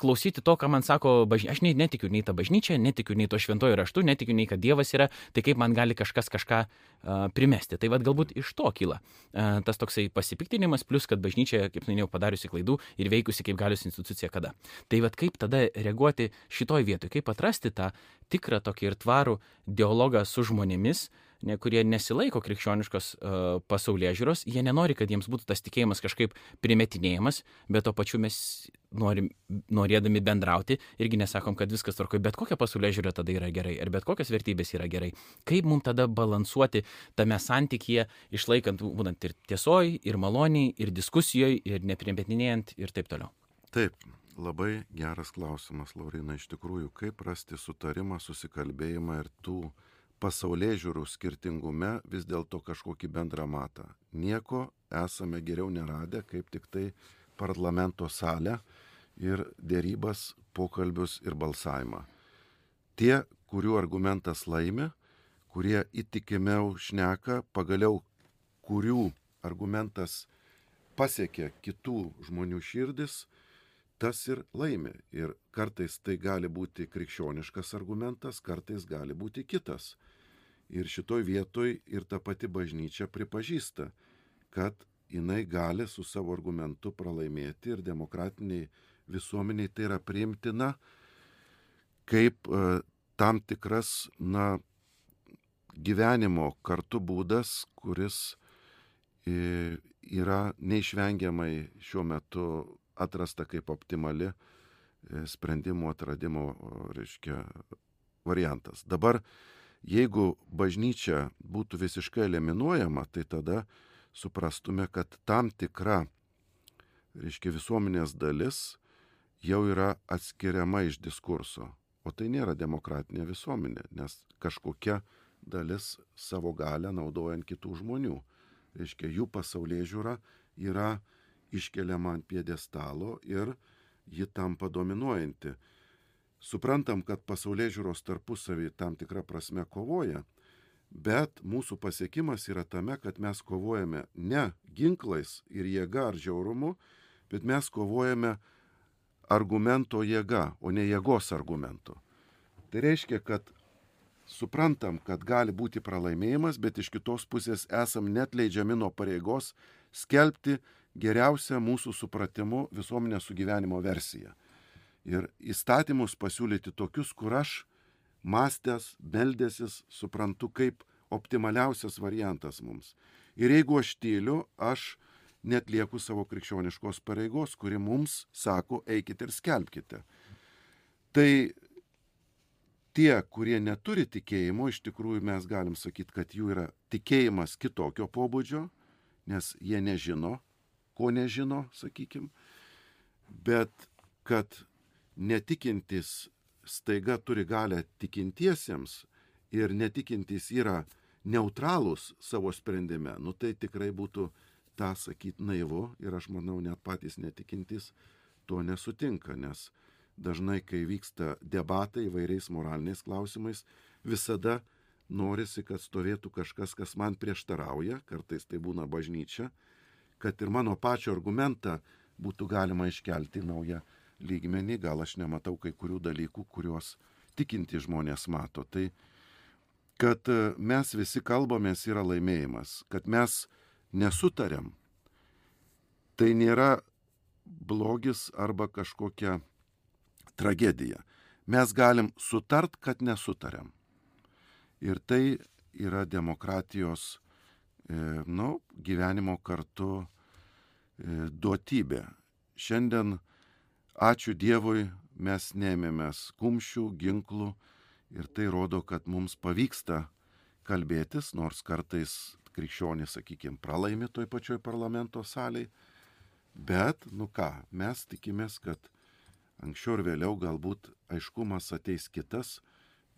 Speaker 1: klausyti to, ką man sako bažnyčia. Aš nei, netikiu nei tą bažnyčią, netikiu nei to šventojo raštu, netikiu nei, kad Dievas yra, tai kaip man gali kažkas kažką uh, primesti. Tai vad galbūt iš to kyla uh, tas toksai pasipiktinimas, plus kad bažnyčia, kaip minėjau, padariusi klaidų ir veikusi kaip galius institucija kada. Tai vad kaip tada reaguoti šitoj vietoj, kaip atrasti tą tikrą tokį ir tvarų dialogą su žmonėmis, uh, ne, kurie nesilaiko krikščioniškos uh, pasaulyje žiūros, jie nenori, kad jiems būtų tas tikėjimas kažkaip primetinėjimas, bet to pačiu mes norim, norėdami bendrauti irgi nesakom, kad viskas tvarkoja, bet kokia pasaulyje žiūra tada yra gerai, ar bet kokios vertybės yra gerai. Kaip mums tada balansuoti tame santykyje, išlaikant, būtent ir tiesoj, ir maloniai, ir diskusijoje, ir neprimetinėjant ir taip toliau.
Speaker 2: Taip, labai geras klausimas, Laurina, iš tikrųjų, kaip rasti sutarimą, susikalbėjimą ir tų pasaulyje žiūrų skirtingume vis dėlto kažkokį bendrą matą. Nieko esame geriau neradę, kaip tik tai parlamento salę ir dėrybas, pokalbius ir balsavimą. Tie, kurių argumentas laimi, kurie įtikimiau šneka, pagaliau kurių argumentas pasiekia kitų žmonių širdis, tas ir laimi. Ir kartais tai gali būti krikščioniškas argumentas, kartais gali būti kitas. Ir šitoj vietoj ir ta pati bažnyčia pripažįsta, kad jinai gali su savo argumentu pralaimėti ir demokratiniai visuomeniai tai yra priimtina kaip e, tam tikras, na, gyvenimo kartu būdas, kuris e, yra neišvengiamai šiuo metu atrasta kaip optimali e, sprendimų atradimo, reiškia, variantas. Dabar, jeigu bažnyčia būtų visiškai eliminuojama, tai tada suprastume, kad tam tikra, reiškia, visuomenės dalis jau yra atskiriama iš diskurso. O tai nėra demokratinė visuomenė, nes kažkokia dalis savo galę naudojant kitų žmonių. Reiškia, jų pasaulyje žiūra yra iškeliama ant piedestalo ir ji tampa dominuojanti. Suprantam, kad pasaulyje žiūros tarpusavį tam tikrą prasme kovoja, bet mūsų pasiekimas yra tame, kad mes kovojame ne ginklais ir jėga ar žiaurumu, bet mes kovojame argumento jėga, o ne jėgos argumento. Tai reiškia, kad suprantam, kad gali būti pralaimėjimas, bet iš kitos pusės esam net leidžiami nuo pareigos skelbti geriausią mūsų supratimu visuomenės sugyvenimo versiją. Ir įstatymus pasiūlyti tokius, kur aš mąstęs, meldėsis, suprantu kaip optimaliausias variantas mums. Ir jeigu aš tyliu, aš net lieku savo krikščioniškos pareigos, kuri mums sako, eikite ir skelbkite. Tai tie, kurie neturi tikėjimo, iš tikrųjų mes galim sakyti, kad jų yra tikėjimas kitokio pobūdžio, nes jie nežino, ko nežino, sakykim, bet kad netikintis staiga turi galę tikintiesiems ir netikintis yra neutralūs savo sprendime, nu tai tikrai būtų tą sakyti naivu ir aš manau net patys netikintis to nesutinka, nes dažnai, kai vyksta debatai įvairiais moraliniais klausimais, visada norisi, kad stovėtų kažkas, kas man prieštarauja, kartais tai būna bažnyčia, kad ir mano pačio argumentą būtų galima iškelti naują lygmenį, gal aš nematau kai kurių dalykų, kuriuos tikinti žmonės mato. Tai kad mes visi kalbamės yra laimėjimas, kad mes nesutariam, tai nėra blogis arba kažkokia tragedija. Mes galim sutart, kad nesutariam. Ir tai yra demokratijos e, nu, gyvenimo kartu e, duotybė. Šiandien, ačiū Dievui, mes neėmėmės kumščių, ginklų ir tai rodo, kad mums pavyksta kalbėtis, nors kartais krikščionys, sakykime, pralaimi toj pačioj parlamento saliai. Bet, nu ką, mes tikimės, kad anksčiau ir vėliau galbūt aiškumas ateis kitas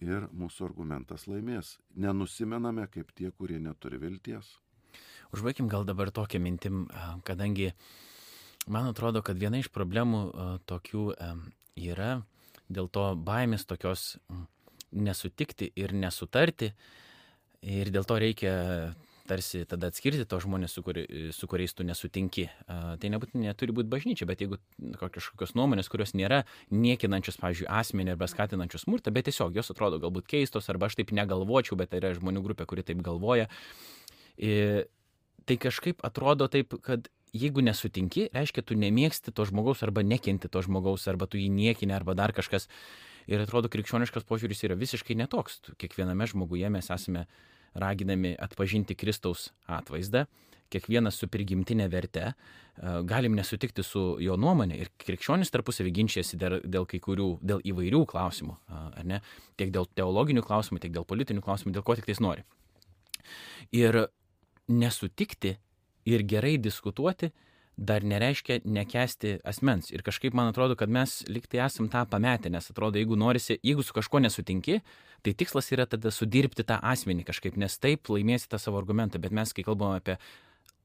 Speaker 2: ir mūsų argumentas laimės. Nenusimename kaip tie, kurie neturi vilties.
Speaker 1: Užbaigim gal dabar tokią mintim, kadangi man atrodo, kad viena iš problemų tokių yra dėl to baimės tokios nesutikti ir nesutarti. Ir dėl to reikia tarsi tada atskirti tos žmonės, su, kuri, su kuriais tu nesutinki. Tai nebūtinai neturi būti bažnyčia, bet jeigu kažkokios nuomonės, kurios nėra niekinančios, pavyzdžiui, asmenį arba skatinančios smurtą, bet tiesiog jos atrodo galbūt keistos, arba aš taip negalvočiau, bet yra žmonių grupė, kuri taip galvoja. Tai kažkaip atrodo taip, kad jeigu nesutinki, reiškia, tu nemėgsti to žmogaus arba nekenti to žmogaus, arba tu jį niekini, arba dar kažkas. Ir atrodo, krikščioniškas požiūris yra visiškai netoks. Kiekviename žmoguje mes esame raginami atpažinti Kristaus atvaizdą, kiekvienas su prigimtinė verte, galim nesutikti su jo nuomonė ir krikščionis tarpusavį ginčiasi dėl kai kurių, dėl įvairių klausimų, ar ne, tiek dėl teologinių klausimų, tiek dėl politinių klausimų, dėl ko tik tais nori. Ir nesutikti ir gerai diskutuoti dar nereiškia nekesti asmens. Ir kažkaip man atrodo, kad mes liktai esam tą pametę, nes atrodo, jeigu norisi, jeigu su kažkuo nesutinki, tai tikslas yra tada sudirbti tą asmenį kažkaip, nes taip laimėsi tą savo argumentą, bet mes, kai kalbam apie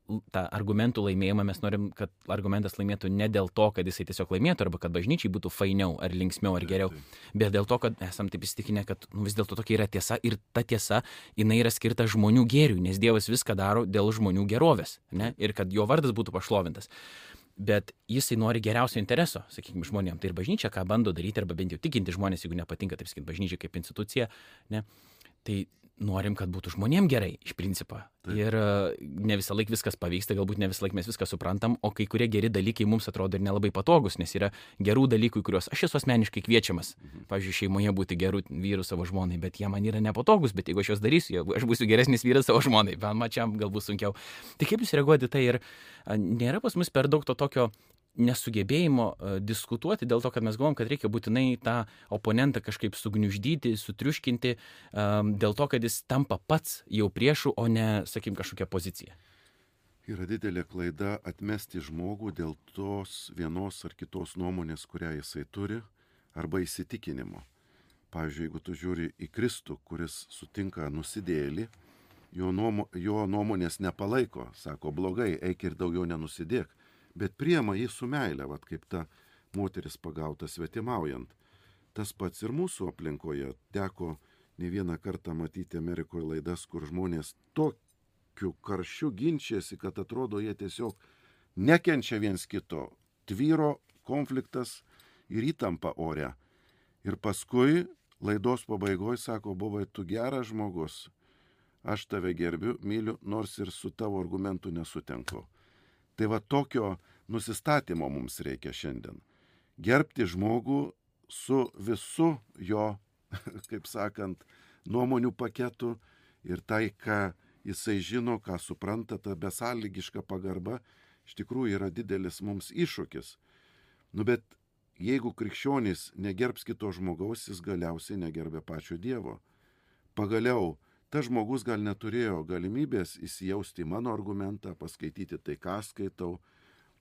Speaker 1: tą argumentų laimėjimą, mes norim, kad argumentas laimėtų ne dėl to, kad jisai tiesiog laimėtų, arba kad bažnyčiai būtų fainiau, ar linksmiau, ar geriau, bet dėl to, kad esam taip įsitikinę, kad nu, vis dėlto tokia yra tiesa ir ta tiesa, jinai yra skirta žmonių gėriui, nes Dievas viską daro dėl žmonių gerovės, ne? ir kad jo vardas būtų pašlovintas. Bet jisai nori geriausio intereso, sakykime, žmonėms. Tai ir bažnyčia, ką bando daryti, arba bent jau tikinti žmonės, jeigu nepatinka, taip sakyti, bažnyčia kaip institucija, ne, tai norim, kad būtų žmonėm gerai, iš principo. Ir e, ne visą laiką viskas pavyksta, galbūt ne visą laiką mes viską suprantam, o kai kurie geri dalykai mums atrodo ir nelabai patogus, nes yra gerų dalykų, kuriuos aš esu asmeniškai kviečiamas. Mhm. Pavyzdžiui, šeimoje būti gerų vyrų savo žmonai, bet jie man yra nepatogus, bet jeigu aš juos darysiu, aš būsiu geresnis vyras savo žmonai, man mačiam galbūt sunkiau. Tai kaip jūs reaguojate tai ir nėra pas mus per daug to tokio nesugebėjimo e, diskutuoti dėl to, kad mes galvom, kad reikia būtinai tą oponentą kažkaip sugniuždyti, sutriuškinti, dėl to, kad jis tampa pats jau priešų, o ne, sakykim, kažkokia pozicija.
Speaker 2: Yra didelė klaida atmesti žmogų dėl tos vienos ar kitos nuomonės, kurią jisai turi, arba įsitikinimo. Pavyzdžiui, jeigu tu žiūri į Kristų, kuris sutinka nusidėlį, jo, nuomo, jo nuomonės nepalaiko, sako blogai, eik ir daugiau nenusidėk bet priema jį su meile, vad kaip ta moteris pagauta svetimaujant. Tas pats ir mūsų aplinkoje teko ne vieną kartą matyti Amerikoje laidas, kur žmonės tokiu karščiu ginčiasi, kad atrodo jie tiesiog nekenčia viens kito. Tvyro konfliktas ir įtampa ore. Ir paskui laidos pabaigoje sako, buvai tu geras žmogus, aš tave gerbiu, myliu, nors ir su tavo argumentu nesutinku. Tai va tokio nusistatymo mums reikia šiandien. Gerbti žmogų su visu jo, kaip sakant, nuomonių paketu ir tai, ką jisai žino, ką supranta, ta besąlygiška pagarba iš tikrųjų yra didelis mums iššūkis. Nu bet jeigu krikščionys negerbs kito žmogaus, jis galiausiai negerbė pačio Dievo. Pagaliau, tas žmogus gal neturėjo galimybės įsijausti į mano argumentą, paskaityti tai, ką skaitau.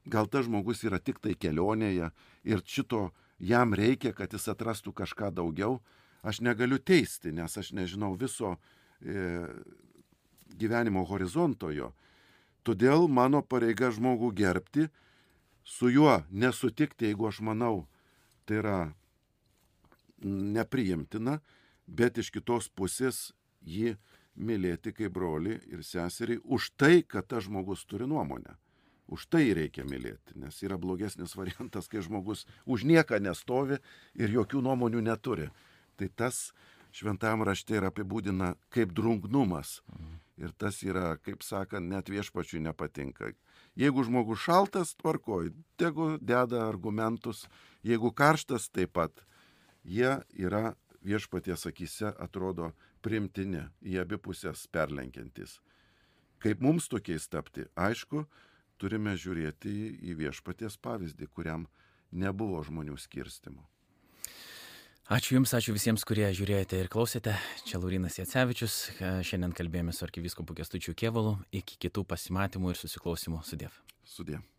Speaker 2: Gal tas žmogus yra tik tai kelionėje ir šito jam reikia, kad jis atrastų kažką daugiau. Aš negaliu teisti, nes aš nežinau viso e, gyvenimo horizonto jo. Todėl mano pareiga žmogų gerbti, su juo nesutikti, jeigu aš manau, tai yra nepriimtina, bet iš kitos pusės jį mylėti kaip broli ir seserį už tai, kad tas žmogus turi nuomonę. Už tai reikia mylėti, nes yra blogesnis variantas, kai žmogus už nieką nestovi ir jokių nuomonių neturi. Tai tas šventam rašte yra apibūdina kaip drungnumas. Ir tas yra, kaip sakant, net viešpačiui nepatinka. Jeigu žmogus šaltas, tvarkoj, tegu deda argumentus, jeigu karštas, taip pat. Jie yra viešpaties akise atrodo primtini, į abi pusės perlenkiantis. Kaip mums tokiais tapti? Aišku, turime žiūrėti į viešpaties pavyzdį, kuriam nebuvo žmonių skirstimo.
Speaker 1: Ačiū Jums, ačiū visiems, kurie žiūrėjote ir klausėte. Čia Laurinas Jacevičius. Šiandien kalbėjome su arkivyskupu Kestučiu Kievalu. Iki kitų pasimatymų ir susiklausimų. Sudėv.
Speaker 2: Sudėv.